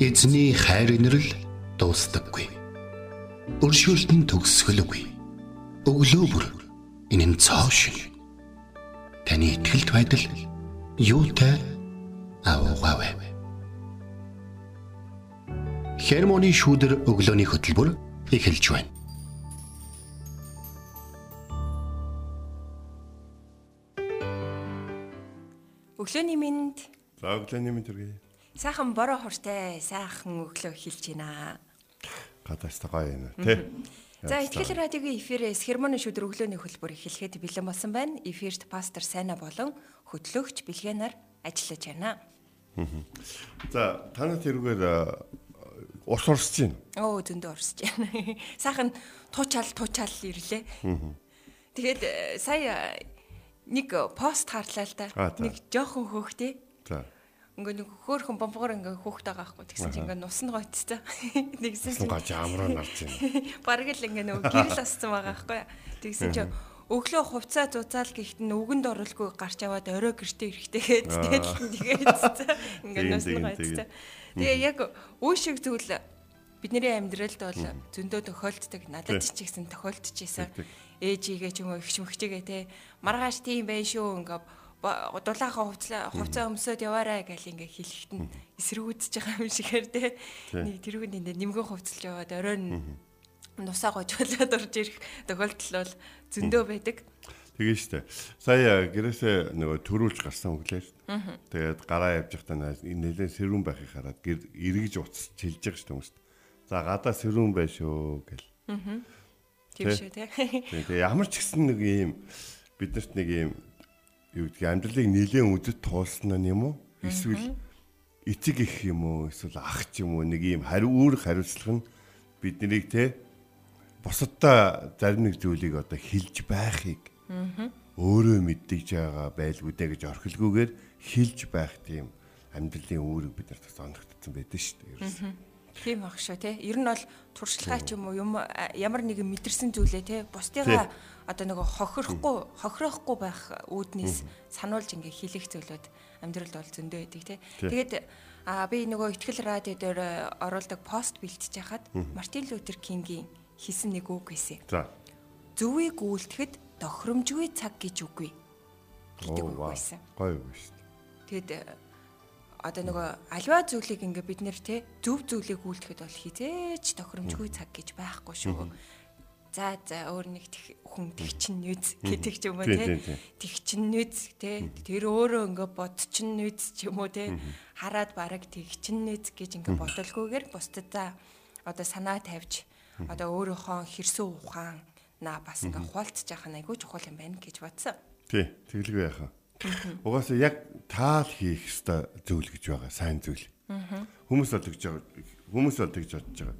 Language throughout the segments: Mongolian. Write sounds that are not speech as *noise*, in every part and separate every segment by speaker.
Speaker 1: Эзний хайр инрэл дуустдаггүй. Өршөөлт нь төгсгөлгүй. Өглөө бүр энэ нь цоо шиг. Таны ихтгэлт байдал юутай аавгаавэ. Хермоны шүүдэр өглөөний хөтөлбөр эхэлж байна.
Speaker 2: Өглөөний минь
Speaker 3: За өглөөний мэнд төргий.
Speaker 2: Сайхан бороо хортой сайхан өглөө эхэлж байна.
Speaker 3: Гадаас гоё юм тий.
Speaker 2: За ихтгэл радиогийн эфирээс хермоны шүдэр өглөөний хөлбөр эхлэхэд бэлэн болсон байна. Эфирт пастор Сайна болон хөтлөгч Билгэнаар ажиллаж байна.
Speaker 3: За танад тэрүүгээр ус урсж байна.
Speaker 2: Оо зөндөө орсож байна. *laughs* Сайхан туучаал туучаал ирлээ. Тэгээд э, сая э, нэг пост харлаа л да. Нэг жоохон хөөхтэй. Ингээ нэг хөөхөн бомбогоор ингээ хөөхтэй байгаа хгүй. Тэгсэн чинь ингээ нус нь гоцтой. Нэгсэн чинь
Speaker 3: Гаж амраа нарж байна.
Speaker 2: Бараг л ингээ нөгөө гэрэл ассан байгаа байхгүй. Тэгсэн чинь *laughs* *laughs* өглөө хувцаа зузаал гихт нь үгэнд оруулгүй гарч аваад орой гэртээ ирэхтэйгээд тэгээд тэгээд ингээ нус нь гоцтой. Тэгээ яг үе шиг зүйл бидний амьдралд бол зөндөө тохиолддог. Надад ч ихсэн тохиолдож исэн. Ээжигээ ч юм уу ихч мөхчигээ те маргааш тийм байх шүү ингээ дулаахан хувцлаа хувцаа өмсөд яваарай гэл ингээ хэлэхэд нь эсрэгүүдж байгаа юм шигээр те нэг тэрүүнд энэ нэмгэн хувцалж яваад орой нь нусаа гожглоод орж ирэх тохиолдол бол зөндөө байдаг.
Speaker 3: Тэгээ штэ. Сая гэрээсээ нөгөө төрүүлж гарсан өглөө штэ. Тэгээд гараа явж байхдаа нэлээд сэрүүн байхыг хараад гэр эргэж уцс чилж байгаа штэ хүмүүст. За гадаа сэрүүн bay шүү гэл.
Speaker 2: Тийм шүү те.
Speaker 3: Тэгээ ямар ч гэсэн нэг юм биднэрт нэг юм юу гэдгийг амьдралыг нэлээд үдэд туулсан нь юм уу? Эсвэл эцэг их юм уу? Эсвэл ах ч юм уу? Нэг юм хариу үүр хариуцлага нь биднийг те бусадтай зарим нэг зүйлийг одоо хилж байхыг өөрөө мэддэгж байгаа байлгүй дээ гэж орхилгүйгээр хилж байх тийм амьдралын үүрэг бид нарт оногдсон байдаг шүү дээ. ерөөсөө.
Speaker 2: Тийм ах шүү те. Ер нь бол туршлагаа ч юм уу юм ямар нэгэн мэдэрсэн зүйлээ те бусдыгаа одоо нөгөө хохирохгүй хохирохгүй байх үүднээс сануулж ингээ хийлэх зүйлүүд амьдралд бол зөндөө байдаг те. Тэгээд а би нөгөө ихтгэл радио дээр оруулдаг пост бэлтжиж хахад Мартин Лютер Кингийн хийсэн нэг үг байсан.
Speaker 3: За.
Speaker 2: Зүвийг үйлдэхэд тохиромжгүй цаг гэж үгүй гэдэг үг байсан.
Speaker 3: Гоё үг шүү дээ.
Speaker 2: Тэгэд одоо нөгөө альва зүйлийг ингээ бид нэр те зөв зүйлийг үйлдэхэд бол хизээч тохиромжгүй цаг гэж байхгүй шүү. За за өөр нэг хүн тэг чин нүз гэдэг ч юм уу те.
Speaker 3: тийм, тийм.
Speaker 2: Тэг чин нүз те. Тэр өөрөө ингээ бод чин нүз ч юм уу те. Хараад бараг тэг чин нүз гэж ингээ бодолгүйгээр бусдаа одоо санаа тавьж одоо өөрийнхөө хэрсүү ухаан на бас ингээ хуалцж яхах нь айгүй чухал юм байна гэж бодсон.
Speaker 3: Тий, тэглгүй яхаа. Угаасаа яг таал хийх ёстой зүйл гэж байгаа, сайн зүйл. Хүмүүс бол байгаа. Хүмүүс бол тэгж бодож байгаа.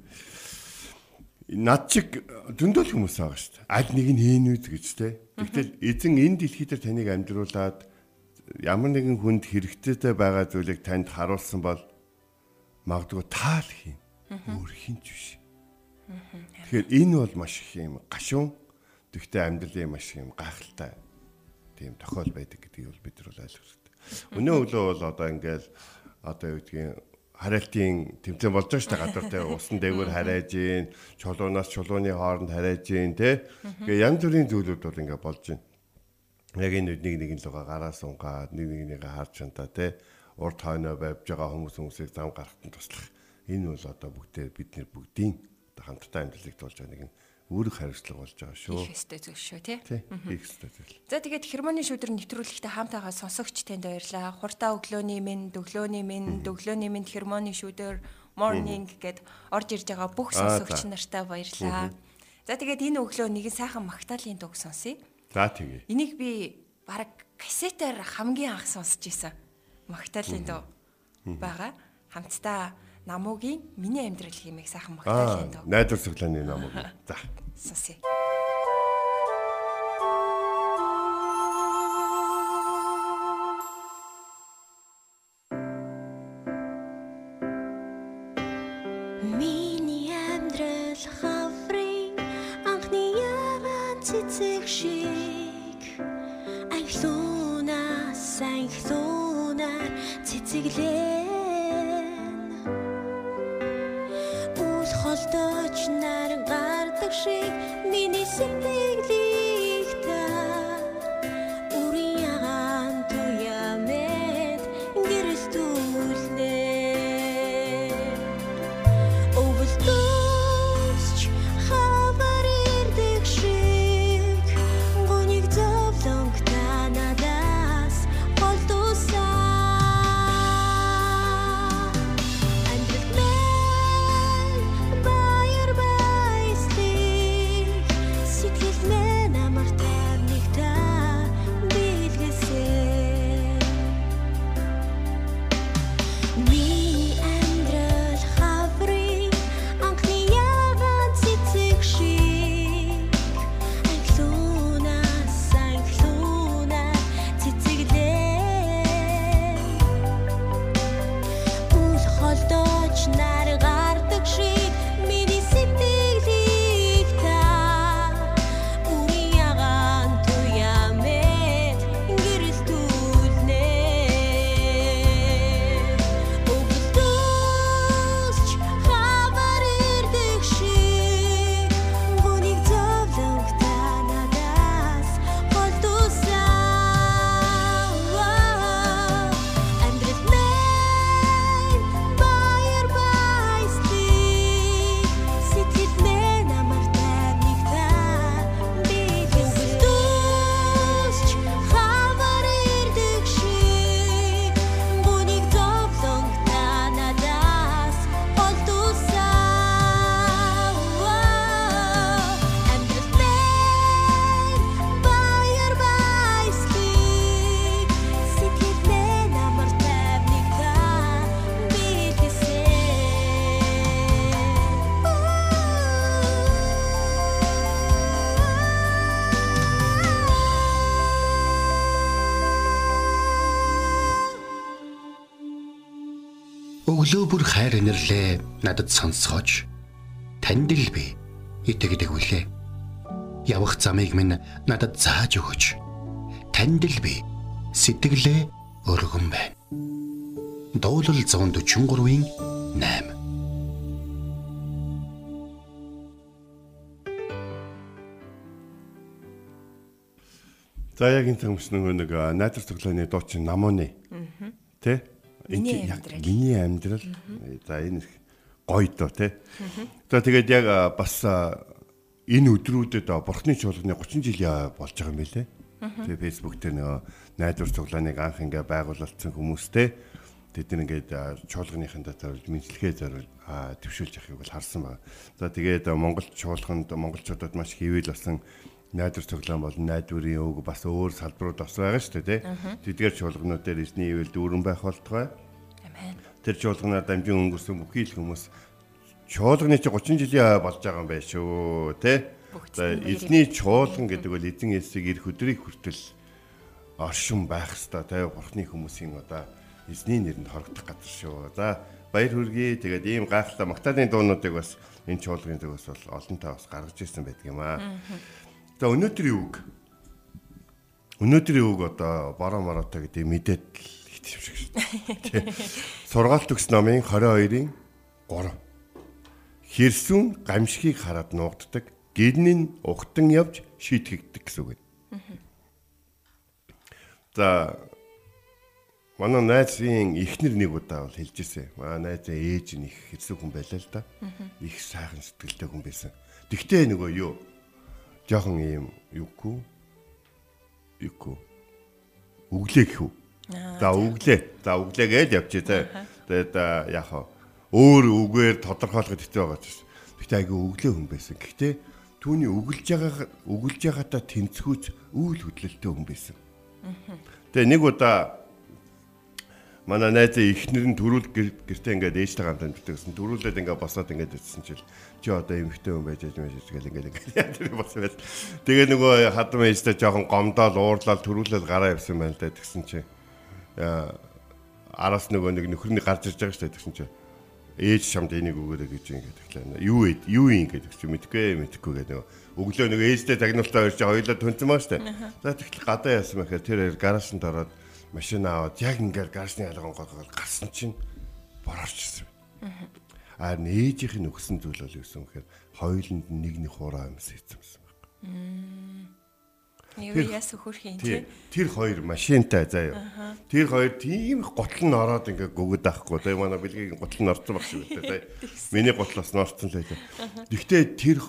Speaker 3: Над чиг дөндөл хүмүүс байгаа шүү дээ. Аль нэг нь хийн үз гэж те. Тэгтэл эзэн энэ дэлхий дээр таныг амьдруулад ямар нэгэн хүнд хэрэгтэйтэй байгаа зүйлийг танд харуулсан бол магадгүй таал хийн. Өөр хинч биш. Тэгэхээр энэ бол маш их юм гашуун. Тэгвэл амьдралын маш их юм гайхалтай тийм тохиол байдаг гэдгийг бол бид нар бол ойлгох хэрэгтэй. Өнөө өглөө бол одоо ингээл одоо юу гэдгийг хараалтын тэмцээн болж байгаа шүү дээ. Гадар те усан дээгүүр харайж гин чулуунаас чулууны хооронд харайж гин те ингээ янз бүрийн зүйлүүд бол ингээ болж гин яг энэ нэг нэгэн луга гараа сунгаад нэг нэгнийгээ харж чантаа те урд хойноо байвж байгаа хүмүүс хүмүүсийг зам гарахтан туслах. Энэ бол одоо бүгдээ бид нэр бүгдийн хамтдаа амьдралыг туулж байгаа нэгэн үүрэг хариуцлага болж байгаа шүү
Speaker 2: Их өстэй зүйл шүү
Speaker 3: тий хийх ёстой зүйл
Speaker 2: За тэгээд хермоны шүдэр нэвтрүүлэгтээ хамтаагаа сонсогч танд баярлаа. Хуртаа өглөөний минь, өглөөний минь, өглөөний минь хермоны шүдэр morning гэд орж ирж байгаа бүх сонсогч нартай баярлаа. За тэгээд энэ өглөө нэгэн сайхан магтаалын дуу сонсъё.
Speaker 3: за тэгээ
Speaker 2: Энийг би баг кассетээр хамгийн анх сонсч ийсэн. Магтаалын дуу байгаа. Хамтдаа намуугийн миний амьдрал хэмээх сайхан
Speaker 3: Аа,
Speaker 2: магтаалын дуу.
Speaker 3: найдвар цоглооны ном уу. За.
Speaker 2: Сонсъё.
Speaker 1: Өглөө бүр хайр инэрлээ надад сонсгооч. Танд л би итгэдэг үлээ. Явах замыг минь надад зааж өгөөч. Танд л би сэтгэлээ өргөн байна. Дуулал 143-ийн 8
Speaker 3: За яг энэ нөгөө нэг найдар цоглооны дуучин намууны. Тэ?
Speaker 2: Миний амьдрал.
Speaker 3: Миний амьдрал. За энэ гоё доо тэ. За тэгээд яг бас энэ өдрүүдэд бурхны чуулганы 30 жилийн болж байгаа юм билэ. Тэгээ фэйсбુક дээр нөгөө найдар цоглооныг анх ингээ байгуулсан хүмүүстэй тэд нар ингээд чуулганыхын дотор мэдлэгээ зориул төвшүүлж явахыг бол харсан байна. За тэгээд Монгол чуулганд монголчуудад маш хэвэл болсон найдар цоглоон бол найдварын өг бас өөр салбарууд бас байгаа шүү дээ тий. Тэдгээр чуулганууд дээр эзний ивэл дүүрэн байх болтугай.
Speaker 2: Амен.
Speaker 3: Тэр чуулганаар дамжин өнгөрсөн бүхий л хүмүүс чуулганы чи 30 жилийн болж байгаа юм байна шүү тий. За эзний чуулган гэдэг бол эзэн Есүсийг ирэх өдрийг хүртэл оршин байх хэвээр тий. Бурхны хүмүүсийн одоо эзний нэрэнд хорогдох газар шүү. За баяр хүргэе. Тэгээд ийм гайхалтай магтаалын дуунуудыг бас энэ чуулганы зүгээс бол олонтаа бас гаргаж ирсэн байдаг юм аа. За өнөөдрийн үг. Өнөөдрийн үг одоо бороо моротой гэдэг мэдээд л хитвшиг шүү. Тэ. Сургаалт төгс номын 22-ын 3. Хэрсүн гамшигыг хараад нуугддаг, нь ухтан явж шийтгэгдэг гэсэн үг. За манай найзын ихнэр нэг удаа бол хэлж ирсэн. Манай найзын ээж нь их хэрсүү хүн байлаа л да. Их сайхан сэтгэлтэй хүн байсан. Тэгтээ нөгөө юу жоохон ийм юугүй юугүй өглөө гэх үү. За өглөө. За өглөө гэж явчих та. Тэгээд яг хаа өөр үгээр тодорхойлоход хэцүү байгаа ч. Гэтэ айгүй өглөө хүн байсан. Гэхдээ түүний өглөж байгаа өглөж байгаатаа тэнцвүүц үйл хөдлөлттэй хүн байсан. Тэгээ нэг удаа манай найзын ихнэр нь төрүүл гэр- гэртээ ингээд ээжтэй хамт амьддаг гэсэн. Төрүүлээд ингээд босоод ингээд ирсэн чил чи одоо эмхтэй хүн байж яаж байж гэл ингээд ингээд яа тэр болсон байл. Тэгээ нөгөө хадам ээжтэй жоохон гомдоол уурлал төрүүлээд гараа явсан байна л да тэгсэн чи. Аа, Араас нөгөө нэг нөхрөний гарч ирж байгаа шүү дээ тэгсэн чи. Ээж шамд энийг өгөөрэй гэж ингээд тэгэхээр юу ээ юу юм ингээд чи мэдгүй мэдгүй гэдэг нөгөө өглөө нэг ээжтэй тагнуултаа ирж байгаа хоёулаа түнцэн маа дээ. За тэгэхээр гадаа яасан мэхээр тэр гаражнд ороод машин аваад яг ингээд гаражны ялган гол гарсан чинь борорч ирсэн. Харин ээжийнх нь өгсөн зүйл бол юу гэсэн гэхээр хоёуланд нэг нэг хураа юмс хийцэмсэн баг.
Speaker 2: Өхөрх юм
Speaker 3: Тий. Тэр хоёр машинтай заяа. Тэр хоёр тийм их гутал нь ороод ингээ гөгöd байхгүй. Тэгээ манай бэлгийн гутал нь орсон баг дээ. заяа. *laughs* Миний гутлаас нь орсон л байлаа. Гэхдээ тэр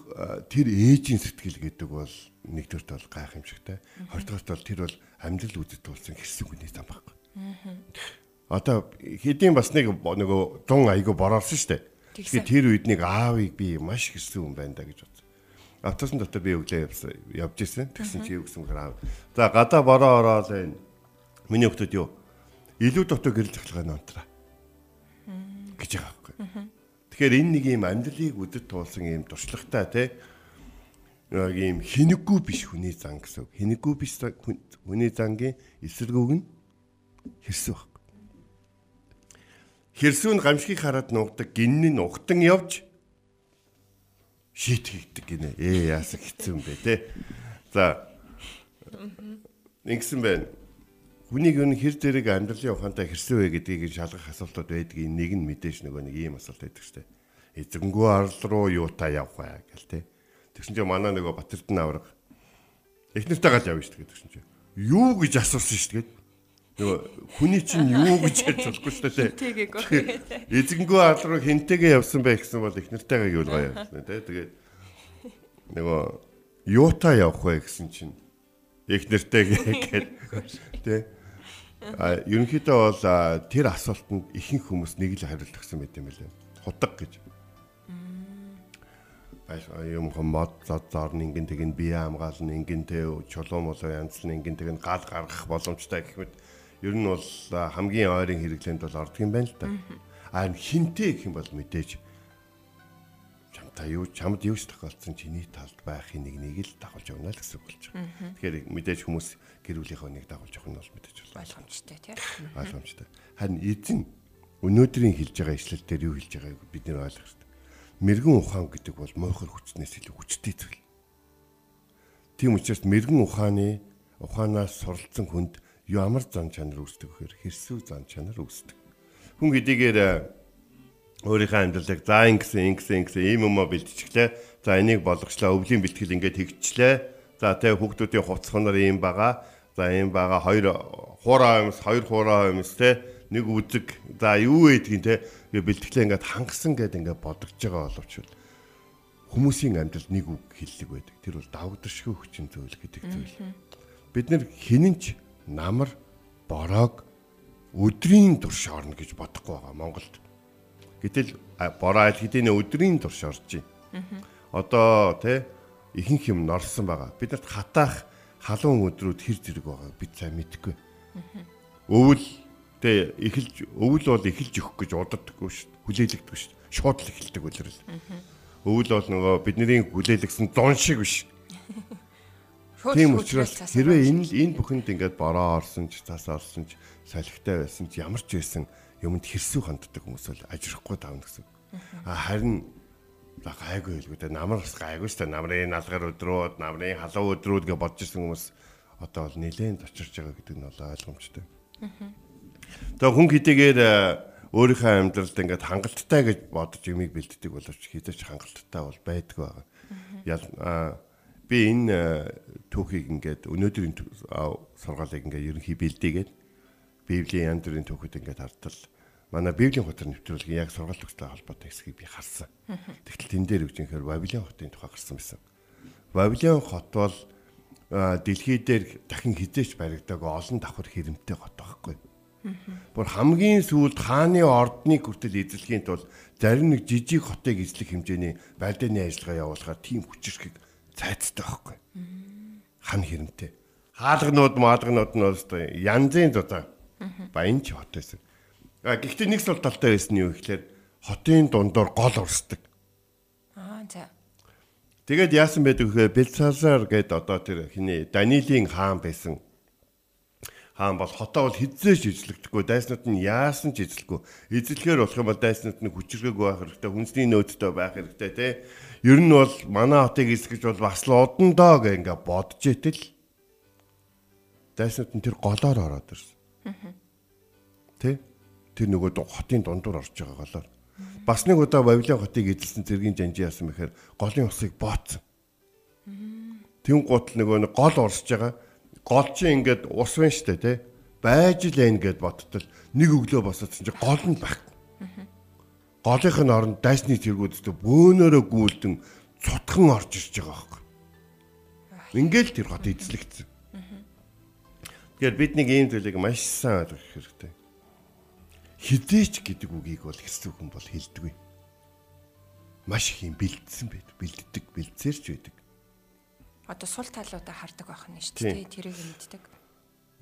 Speaker 3: тэр ээжийн сэтгэл гэдэг бол нэгдүгürt бол гайхамшигтай. Хоёрдугаарт бол тэр бол амьдрал үүдэд тулсан хэрсэг үний зам байхгүй. Одоо хэдийн бас нэг нөгөө дун айгу бороорсон шүү дээ. Тэгэхээр тэр үед нэг аавыг би маш хэрсэг хүн байна да гэж. Автобусны дотор би өглөө явсан явж исэн. Тэгсэн чи юу гэсэн аав. За гадаа бороо ороод энэ миний хүмүүс юу илүү дотоо гэрэл захлагын онтраа гэж байгаа байхгүй. Тэгэхээр энэ нэг юм амьдралыг үдэд туулсан юм туршлагатай те яг юм хинэггүй биш хүний зан гэсэн. Хинэггүй биш хүний зангийн эсэргүүг нь хэрсүү байхгүй. Хэрсүү нь гамшигыг хараад нуугдаг, гинн нь ухтан явж шийт хийдэг гинэ. Ээ яасан хэцүү юм бэ те. За ингэсэн байна. Хүнийг юу хэр зэрэг амьдралын ухаантай хэрсэн вэ гэдгийг шалгах асуултууд байдгийг нэг нь мэдээж нөгөө нэг ийм асуулт байдаг штэ. Эзэнгүү арал руу юу та явах вэ гэл те. Тэгсэн чинь манай нөгөө Батэрдэн авраг эхнэртэй гал явна штэ гэдэг чинь. Юу гэж асуусан штэ гэдэг. Нөгөө хүний чинь юу *laughs* гэж ярьж болохгүй штэ те.
Speaker 2: Тэгийг
Speaker 3: Эзэнгүү арал руу хинтэйгээ явсан бай гэсэн бол эхнэртэйгээ юу гоё явсан те. Тэгээд нөгөө юутаа явах вэ гэсэн чинь эхнэртэйгээ *laughs* гээд те. А ерөнхийдөө бол тэр асуултанд ихэнх хүмүүс нэг л хариулт өгсөн байт юм билээ. Худаг гэж. Баяс юм хомод зодзоор нэгэн тэгэн бие хамгаална нэгэн тэ чулуун молоо янзлна нэгэн тэгэн гал гаргах боломжтой гэх мэт ер нь бол хамгийн ойрын хэрэглээнд бол ордог юм байна л да. А хинтээ гэх юм бол мэдээж чамтай юу чамд юу ч тохиолдсон чиний талд байхын нэг нэг л дагуулж явна л гэсэн үг болж байгаа. Тэгэхээр мэдээж хүмүүс гэр бүлийнхөө нэг дагуулж явах нь бол мэдээж бол
Speaker 2: Боломжтой тий.
Speaker 3: ойлгомжтой. Харин эзэн өнөөдрийн хэлж байгаа ишлэл дээр юу хэлж байгааг бид нэр ойлгох хэрэгтэй. Мэргэн ухаан гэдэг бол муухай хүчнээс илүү хүчтэй зүйл. Тийм учраас мэргэн ухааны ухаанаас суралцсан хүнд ямар зан чанар үүсдэг вэхээр хэрсүү зан чанар үүсдэг. Хүн хэдийгээр э, өөрийнхөө амьдралыг за ингэсэн ингэсэн ингэсэн ийм юм бэлтчихлээ. За энийг болгочлаа өвлийн бэлтгэл ингээд тэгчлээ. За тэг хүүхдүүдийн хувцсанаар ийм байгаа. За ийм байгаа хоёр хуурай юмс хоёр хуурай юмс те нэг үзэг за юу гэдгийг те ингээд бэлтгэлээ ингээд хангасан гэд ингээд бодогдож байгаа боловч хүмүүсийн амьдрал нэг үг хэллэг байдаг. Тэр бол давагдшгүй хүчин зүйл гэдэг зүйл. Бид нар хинэнч намар бороог өдрийн турш орно гэж бодохгүй байгаа Монголд. Гэтэл бороо аль хэдийн өдрийн турш орж байна. Одоо те ихэнх юм норсон байгаа. Бидэрт хатаах халуун өдрүүд хэр зэрэг байгаа бид сайн мэдэхгүй. Өвөл те эхэлж өвөл бол эхэлж өгөх гэж удадаггүй шүү дээ. Хүлээлгдэггүй шүү дээ. Шууд л эхэлдэг үлрэл. Өвөл бол нөгөө бидний хүлээлгсэн зун шиг биш. Тийм учраас хэрвээ энэ энэ бүхэнд ингээд бороо орсон ч цаас орсон ч салхитай байсан ч ямар ч байсан юмд хэрсүү ханддаг хүмүүс бол ажирахгүй тавна гэсэн. А харин гайгүй л гэдэг намар бас гайгүй шүү дээ. Намрын налгар өдрүүд, намрын халуун өдрүүд гэж бодож ирсэн хүмүүс одоо бол нэлээд очирч байгаа гэдэг нь бол ойлгомжтой. Тэгээ хүн хэдийгээр э, өөрийнхөө амьдралд ингээд хангалттай гэж бодож юмыг бэлддэг боловч хэзээ ч хангалттай бол байдгүй байгаа. Ял би энэ э, түүхийг ингээд өнөөдрийн сургаалыг ингээд ерөнхий бэлдээгээд Библийн янз бүрийн түүхүүд ингээд хартал манай Библийн хотор нэвтрүүлгийн яг сургаал төгслийн холбоотой хэсгийг би харсан. Тэгтэл тэн дээр үгжинхээр Вавилон хотын тухай гарсан байсан. Вавилон хот бол дэлхий дээр дахин хизээч баригдаг олон давхар хэрэмтэй хот байхгүй. Бүр хамгийн сүүлд хааны ордныг хүртэл эзлэхийн тулд зарим нэг жижиг хотыг эзлэх хэмжээний байлдааны ажиллагаа явуулахаар тийм хүчирхэг цайцтай байхгүй. Хан хэрэмтэй. Хаалганууд маалганууд нь бол янзын зузаан. Баян ч хот байсан. А гэхдээ нэг сул талтай байсан нь юу гэхээр хотын дундор гол урсдаг.
Speaker 2: Аа за.
Speaker 3: Тэгээд яасан байдаг вэ? Белсазар гээд одоо тэр хиний Данилийн хаан байсан. Хаан бол хотоо бол хизээш эзлэгдэхгүй, дайснууд нь яасан ч эзлэхгүй. Эзлэхээр болох юм бол дайснууд нь хүчрхэг байх хэрэгтэй, хүнсний нөөцтэй байх хэрэгтэй тий. Ер нь бол манай хотыг эзлэж бол бас л удандаа гэх ингээ бодож итэл дайснууд нь тэр голоор ороод ирсэн. Тэ? Тэр нөгөө хотын дундуур орж байгаа голоор. Бас нэг удаа Вавилон хотыг эзэлсэн цэргийн жанжи яасан бэхээр голын усыг бооцсон. Тэм гутал нөгөө нэг гол урсж байгаа. Гол чи ингээд ус байна штэ тий. Байж л энэ гэд бодтол нэг өглөө босоодсон чи гол нь баг. Голынх нь оронд дайсны цэргүүдтэй бөөнөрөө гүйлдэн цутхан орж ирж байгаа байхгүй. Ингээл тэр хот эзлэгдсэн. Тэгэхээр бид нэг ийм зүйлийг маш сайн ойлгох хэрэгтэй. Хідээч гэдэг үгийг бол хэсэг хүн бол хэлдэггүй. Маш их юм бэлдсэн байд. Бэлддэг, бэлдсэрч байдаг.
Speaker 2: Одоо сул талуудаа хардаг байх нь шүү дээ. Тэрийг мэддэг.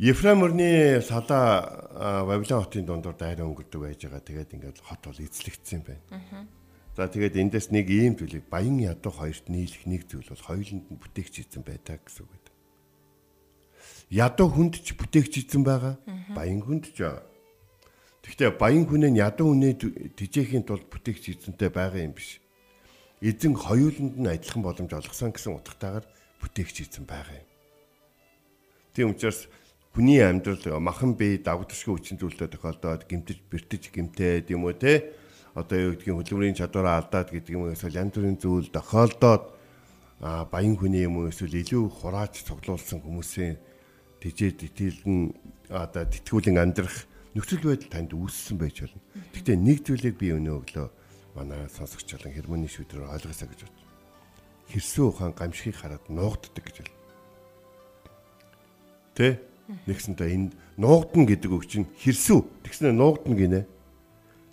Speaker 3: Ефрем өрний салаа Вавилон хотын дундуур дайраа өнгөрдөг байж байгаа. Тэгээд ингээд хот бол эзлэгдсэн байна. За тэгээд эндээс нэг ийм зүйлийг баян ядуу хоёрт нийлэх нэг зүйл бол хоёуланд нь бүтээгч хийсэн байдаг гэсэн үг байдаг. Ядуу хүнд ч бүтээгч хийсэн байгаа. Баян хүнд ч Гэхдээ баян хүнээ ядуу хүнээ тижээхийн тулд бүтээгч хийсэнтэй байгаа юм биш. Эзэн хоёуланд нь адилхан боломж олгосон гэсэн утгатайгаар бүтээгч хийсэн байгаа юм. Тийм учраас хүний амьдрал махан бие давагдшгүй хүчин зүйлтэй тохиолдоод гимтэж бэртэж гимтээд юм уу те одоо юу гэдгийг хөдөлмөрийн чадвараа алдаад гэдэг юм эсвэл янз бүрийн зүйл тохиолдоод а баян хүний юм уу эсвэл илүү хурааж цуглуулсан хүмүүсийн тижээд итгэлэн одоо тэтгүүлэн амьдрах нөхцөл байдал танд үүссэн байж болно. Гэхдээ нэг зүйлийг би өнөө өглөө манай сонсогч болон хэрмөний шүдрээр ойлгосоо гэж бод. Хэрсүү ухаан гамшигыг хараад нуугддаг гэж байна. Тэ? Нэгсэнтэй энэ нуугдна гэдэг үг чинь хэрсүү. Тэгснэ нуугдна гинэ.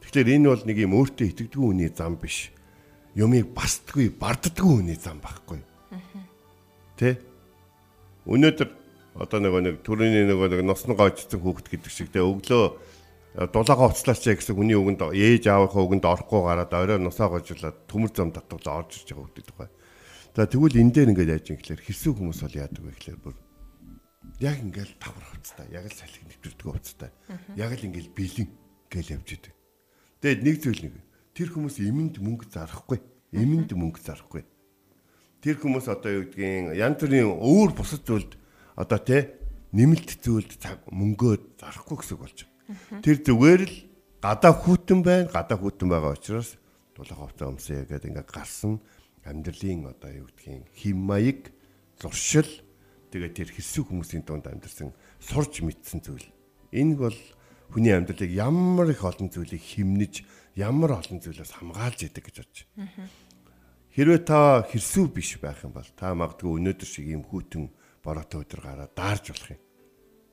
Speaker 3: Тэгэхээр энэ бол нэг юм өөртөө итгэдэггүй хүний зам биш. Юмыг бастдаггүй, барддаггүй хүний зам байхгүй. Тэ? Өнөөдөр одоо нөгөө нэг төрөний нөгөө нэг носон гоожсон хүүхэд гэдэг шиг тэ өглөө дулаага уцлаач гэсэн хүний үгэнд ээж аавынхаа үгэнд орохгүй гараад орой нусаа гожлоод төмөр зам татвал орж ирж байгаа хүүхэд тухай. За тэгвэл энэ дээр ингээд яаж юм гэхээр хэрсүү хүмүүс бол яадаг вэ гэхээр бүр яг ингээд давхар хувцтай, яг л салхи нэвтрдэг хувцтай. Яг л ингээд бэлэн гэл явж идэг. Тэгээд нэг зүйл нэг. Тэр хүмүүс эмэнд мөнгө зарахгүй. Эмэнд мөнгө зарахгүй. Тэр хүмүүс одоо юу гэдгийг янз бүрийн өөр бусад зүйлд одоо те нэмэлт зүйлд цаг мөнгөө зарахгүй гэсэн болж байна. Тэр зүгээр л гадаа хүүтэн байна. Гадаа хүүтэн байгаа учраас дулаан ховцоо өмсөе гэдэг ингээд гарсан амьдралын одоо юу гэдгийг хим маяг зуршил тэгээд тэр хэсэг хүмүүсийн дунд амьдарсан сурж мэдсэн зүйл. Энэ бол хүний амьдралыг ямар их олон зүйлийг химнэж ямар олон зүйлээс хамгаалж идэг гэж бодож байна. Хэрвээ та хэрсүү биш байх юм бол та магадгүй өнөөдөр шиг ийм хүүтэн бороотой өдөр гараад даарж болох юм.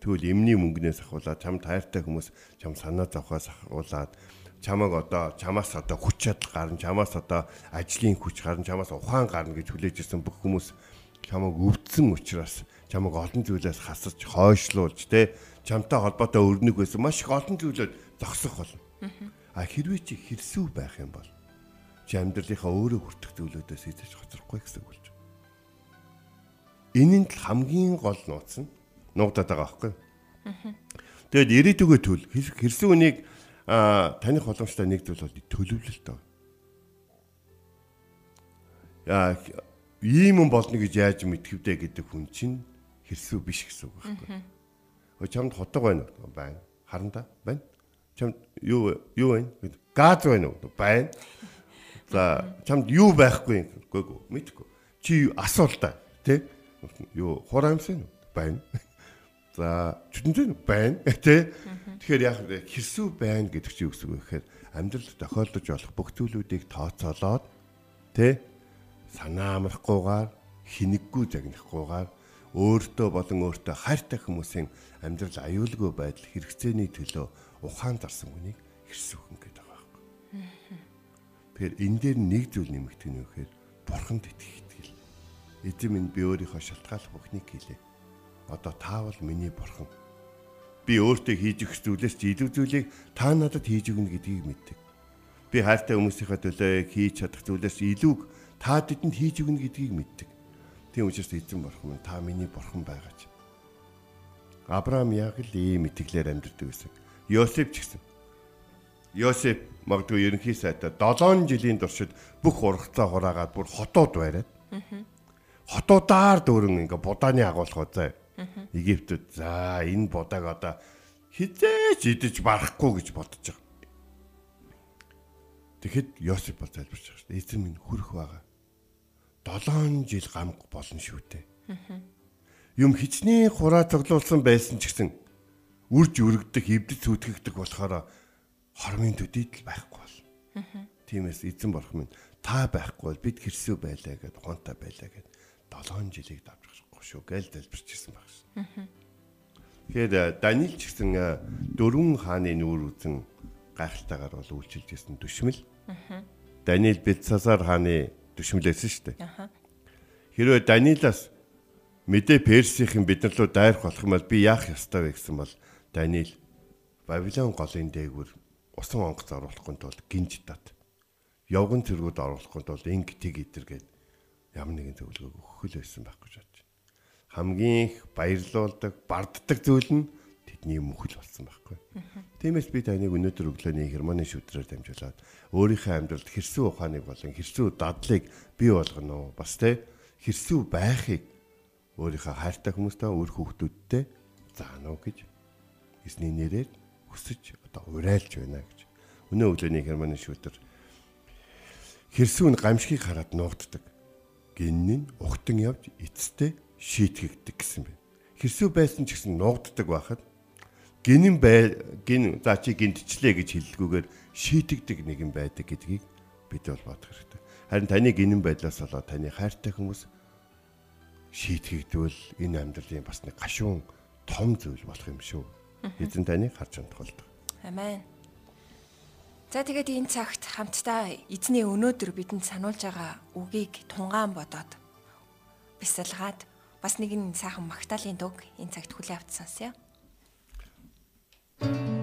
Speaker 3: Тэгвэл эмний мөнгнээс ахуулаад чам тайртай хүмүүс чам санаа зовхоос ахуулаад чамаг одоо чамаас одоо хүч чадал гарна чамаас одоо ажлын хүч гарна чамаас ухаан гарна гэж хүлээж ирсэн бүх хүмүүс чамаг өвдсөн учраас чамаг олон зүйлээс хасаж хойшлуулж те чамтай холбоотой өрнөг байсан маш их олон зүйлөд зогсох болно. А хэрвээ чи хэрсүү байх юм бол чи амьдралынхаа өөрөө хүртэх зүйлүүдээс эзэж хоцрохгүй гэсэн үг болж байна. Энийн л хамгийн гол нууц нь нуугдаад байгаа байхгүй? Тэгэд ирээдүгөө төл хэрсүү үнийг таних боломжтой нэг зүйл бол төлөвлөлт тоо. Яа ийм юм болно гэж яаж мэдхэвдэ гэдэг хүн чинь хэрсүү биш гэсэн үг байхгүй? Өө чамд хотог байна уу? Байна. Харанда байна. Чамд юу юу байна? Газ байна уу? Байна. За чамд юу байхгүй үгүй мэдгүй. Чи асуул та тий? Юу хураамсан уу? Байна. *laughs* За чүтэнцэн байна *laughs* тий? Тэгэхээр яг хэрсүү байна гэдэг чи юу гэсэн үг вэ гэхээр амьдралд тохиолдож болох бүх зүйлүүдийг тооцоолоод тий? Санаа амрахгүйгээр хинэггүй загнахгүйгээр өөртөө болон өөртөө хайртай хүмүүсийн амьдрал аюулгүй байдал хэрэгцээний төлөө ухаан дарсан хүнийг хэрсүүхэн гэдэг байгаа байхгүй. Тэгэхээр энэ дээр нэг зүйл нэмэгдэх нь юу гэхээр бурханд итгэх итгэл. Эзэн минь би өөрийнхөө шалтгааллах бүхнийг хийлээ. Одоо та бол миний бурхан. Би өөртөө хийж өгөх зүйлээс ч илүү зүйлийг та надад хийж өгнө гэдгийг мэддэг. Би хайртай хүмүүсийнхээ төлөө хийж чадах зүйлээс илүү та бидэнд хийж өгнө гэдгийг мэддэг. Тийм учраас эзэн бурхан минь та миний бурхан байгаач. Авраам яг л ийм итгэлээр амьдардаг байсан. Йосеф ч гэсэн. Йосеф магадгүй ерөнхий сайдаа 7 жилийн туршид бүх ургацаа хураагаад бүр хотууд байраад. Хотуудаар дөрөн ингээ будааны агуулгууд заа. Египтэд за энэ будааг одоо хизээч идэж барахгүй гэж бодож байгаа. Тэгэхэд Йосеф бол залбирч байгаа шүү дээ. Эзэн минь хүрэх байгаа. 7 жил гам болно шүү дээ. Юм хичнээн хураа цоглуулсан байсан ч гэсэн үрж өргөдөх, эвдэц зүтгэгдэх болохоор хормын төдийд л байхгүй бол. Тиймээс эзэн болох минь та байхгүй бол бид хэрсүү байлаа гэд ухаантай байлаа гэд 7 жилийг давчихгүй шүү гээл дэлбэрчсэн баг шин. Тэгэхээр Даниил ч гэсэн э, дөрвөн хааны нүүр үзэн гайхалтайгаар бол үйлчилж ирсэн төшмөл. Даниил Бэлцасар хааны төшмөлөөсөн шүү дээ. Хэрвээ Даниилаас мэдээ Персийн биднэр рүү дайрах болох юм бол би яах ёстой вэ гэсэн бол Даниил Бабилон голын дээгүүр усан онгоц оруулахгүй тулд гинж тат. Явган цэргүүд оруулахгүй тулд инг тэг идэргээд ямар нэгэн зөвлөгөө өгөх л байсан байхгүй ч бодож. Хамгийн их баярлуулдаг, барддаг зүйл нь тэдний мөхөл болсон байхгүй. Тиймээс би таныг өнөөдөр өглөөний хермоны шүтрээр дамжуулаад өөрийнхөө амьдралд хэрсүү ухааныг болон хэрсүү дадлыг бий болгоно. Бас те хэрсүү байхыг өөрийнхөө хайртай хүмүүстэй өөр хүүхдүүдтэй заано гэж эзний нэрээр хүсэж одоо урайлж байна гэж. Өнөө өглөөний хермоны шүтэр хэрсүү нь гамшигыг хараад нуугддаг. Гин нь ухтан явж эцэстээ шийтгэгдэг гэсэн байна. Хэрсүү байсан ч гэсэн нуугддаг байхад гинэн бай гин за чи гинтчлээ гэж хэллгүүгээр шийтгдэг нэгэн байдаг гэдгийг бид бол бодох хэрэгтэй. Харин таны гинэн байдлаас болоод таны хайртай хүмүүс шийтгэгдвэл энэ амьдралын бас нэг гашуун том зүйл болох юм шүү. Эзэн таныг харж амтгалдаг.
Speaker 2: Амен. За тэгээд энэ цагт хамтдаа эзний өнөөдөр бидэнд сануулж байгаа үгийг тунгаан бодоод бясалгаад бас нэгэн сайхан магтаалын дуг энэ цагт хүлээ авч сонсъё.
Speaker 4: Төгс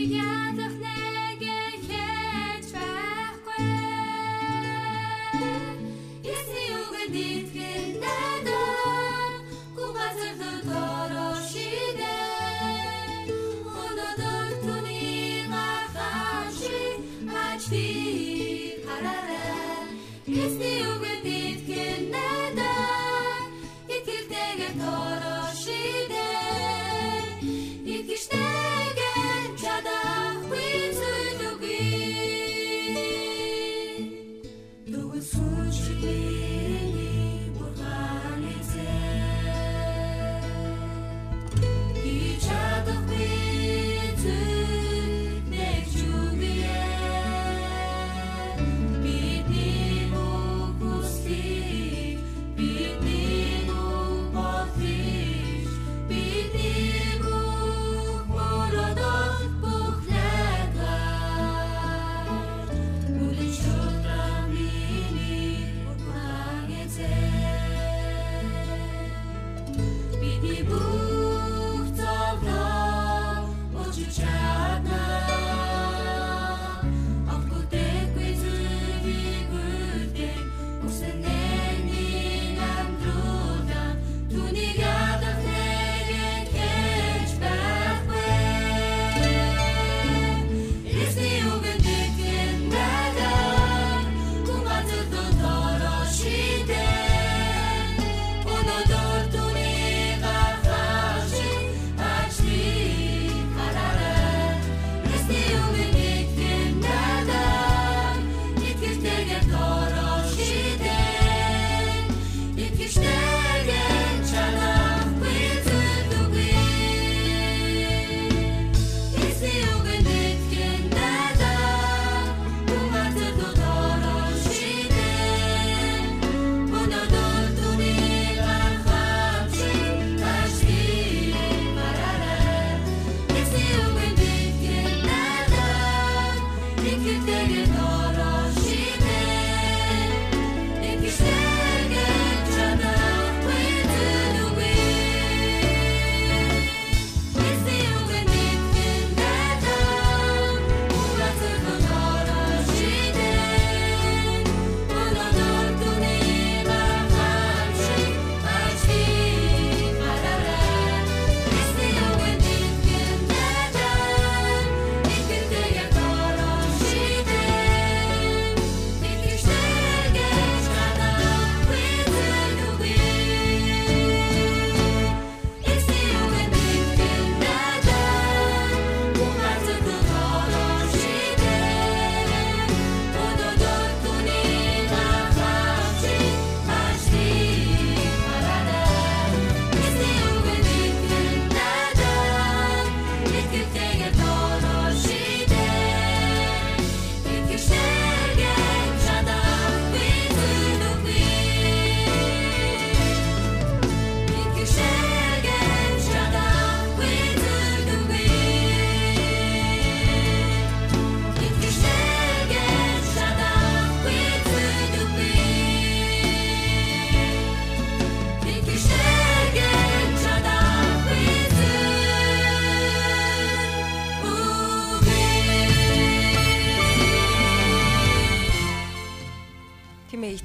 Speaker 4: Түүнийг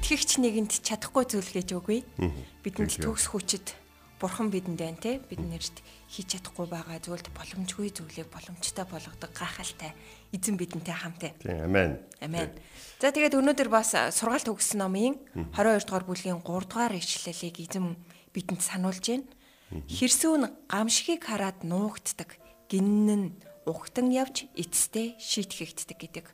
Speaker 2: итгэгч нэгэнд чадахгүй зүйл гэж үгүй. Бидэнд төгс хүчит бурхан бидэнд байна те биднэрт хийж чадахгүй байгаа зүйлд боломжгүй зүйлийг боломжтой болгодог гахалтай эзэн бидэнтэй хамтаа.
Speaker 3: Тийм амен.
Speaker 2: Амен. За тэгээд өнөөдөр бас сургаалт өгсөн номын 22 дугаар бүлгийн 3 дугаар ишлэлийг эзэн бидэнд сануулж байна. Хэрсүүн гамшигыг хараад нуугддаг, гинн нь ухтан явж эцэстээ шийтгэгддэг гэдэг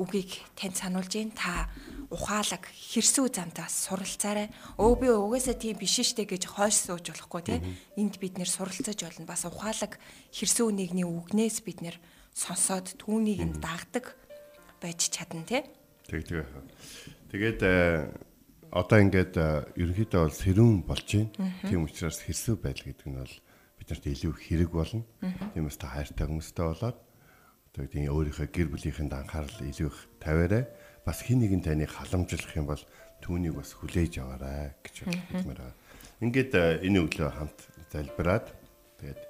Speaker 2: үгийг танд сануулж байна. Та ухаалаг хэрсүү замтаас суралцаарай. Өө би угаасаа тийм биш штэ гэж хойш сууж болохгүй те. Энд бид нэр суралцаж болно. Бас ухаалаг хэрсүү нэгний үгнээс бид нэр сонсоод түүнийг нь дагдаг байж чадна те.
Speaker 3: Тэг тэг. Тэгээд э, одоо ингээд э, ерөнхийдөө бол сэрүүн болж байна. Тийм учраас хэрсүү байдал гэдэг нь бол биднэрт илүү хэрэг болно. Тийм та хайртай хүмүүстэй болоод одоо тийм өөрийнхөө гэр бүлийнхэнд анхаарал илүү их тавиарай. Бас хин нэгэн таныг халамжлах юм бол түүнийг бас хүлээж аваарай гэж хэлмээр байна. Ингээд э, энэ өглөө хамт залбираад тэгээд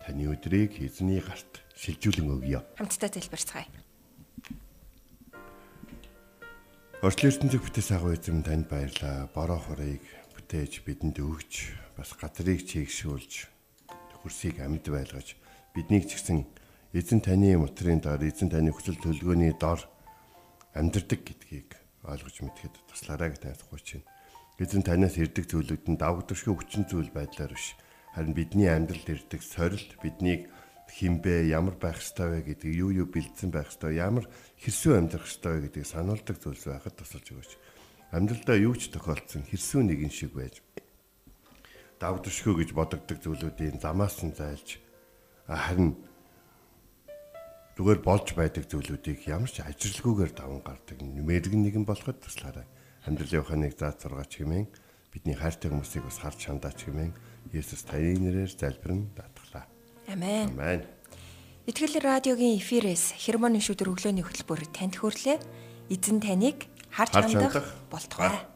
Speaker 3: таны өдрийг эзний гарт шилжүүлэн өгье.
Speaker 2: Хамтдаа залбирцгаая.
Speaker 3: Орчлын ертөнцөд бүтээс агуу эзэм танд баярлаа. Бороо хорыг бүтээж бидэнд өгч бас газрыг чийгшүүлж хөрсийг амьд байлгаж биднийг ч гэсэн эзэн таны мотрын дор эзэн таны хүсэл төлөвлөгөөний дор амьдрдаг гэдгийг ойлгож мэдхэд туслаарай гэж гуйж байна. Эзэн танаас ирдэг зүйлүүд нь давагдваршгүй хүчин зүйл байдлаар биш харин бидний амьдралд ирдэг сорилт биднийг хинбэ ямар байх ёстой вэ гэдэг юу юу бэлдсэн байх ёстой ямар хэрсүү амьдрах ёстой вэ гэдгийг сануулдаг зүйлс байхад тусалж өгөөч. Амьдралдаа юу ч тохиолдсон хэрсүү нэгэн шиг байж давдшгүй гэж бодогддог зүйлүүдийн замаас нь зайлж харин зүгээр болж байдаг зүйлүүдийг ямар ч ажилгүйгээр даван гардаг нэмэргэн нэгэн болоход туслаарай. Амьдралын ухааныг зааж сургаач хэмээн бидний хайртай хүмүүсийг бас харж шандаач хэмээн Есүс таны нэрээр залбирэн даатгалаа.
Speaker 2: Амен.
Speaker 3: Амен.
Speaker 2: Итгэл радиогийн эфирээс хермоны шүдэр өглөөний хөтөлбөр танд хүрлээ. Эзэн таныг харж хандах болтугай.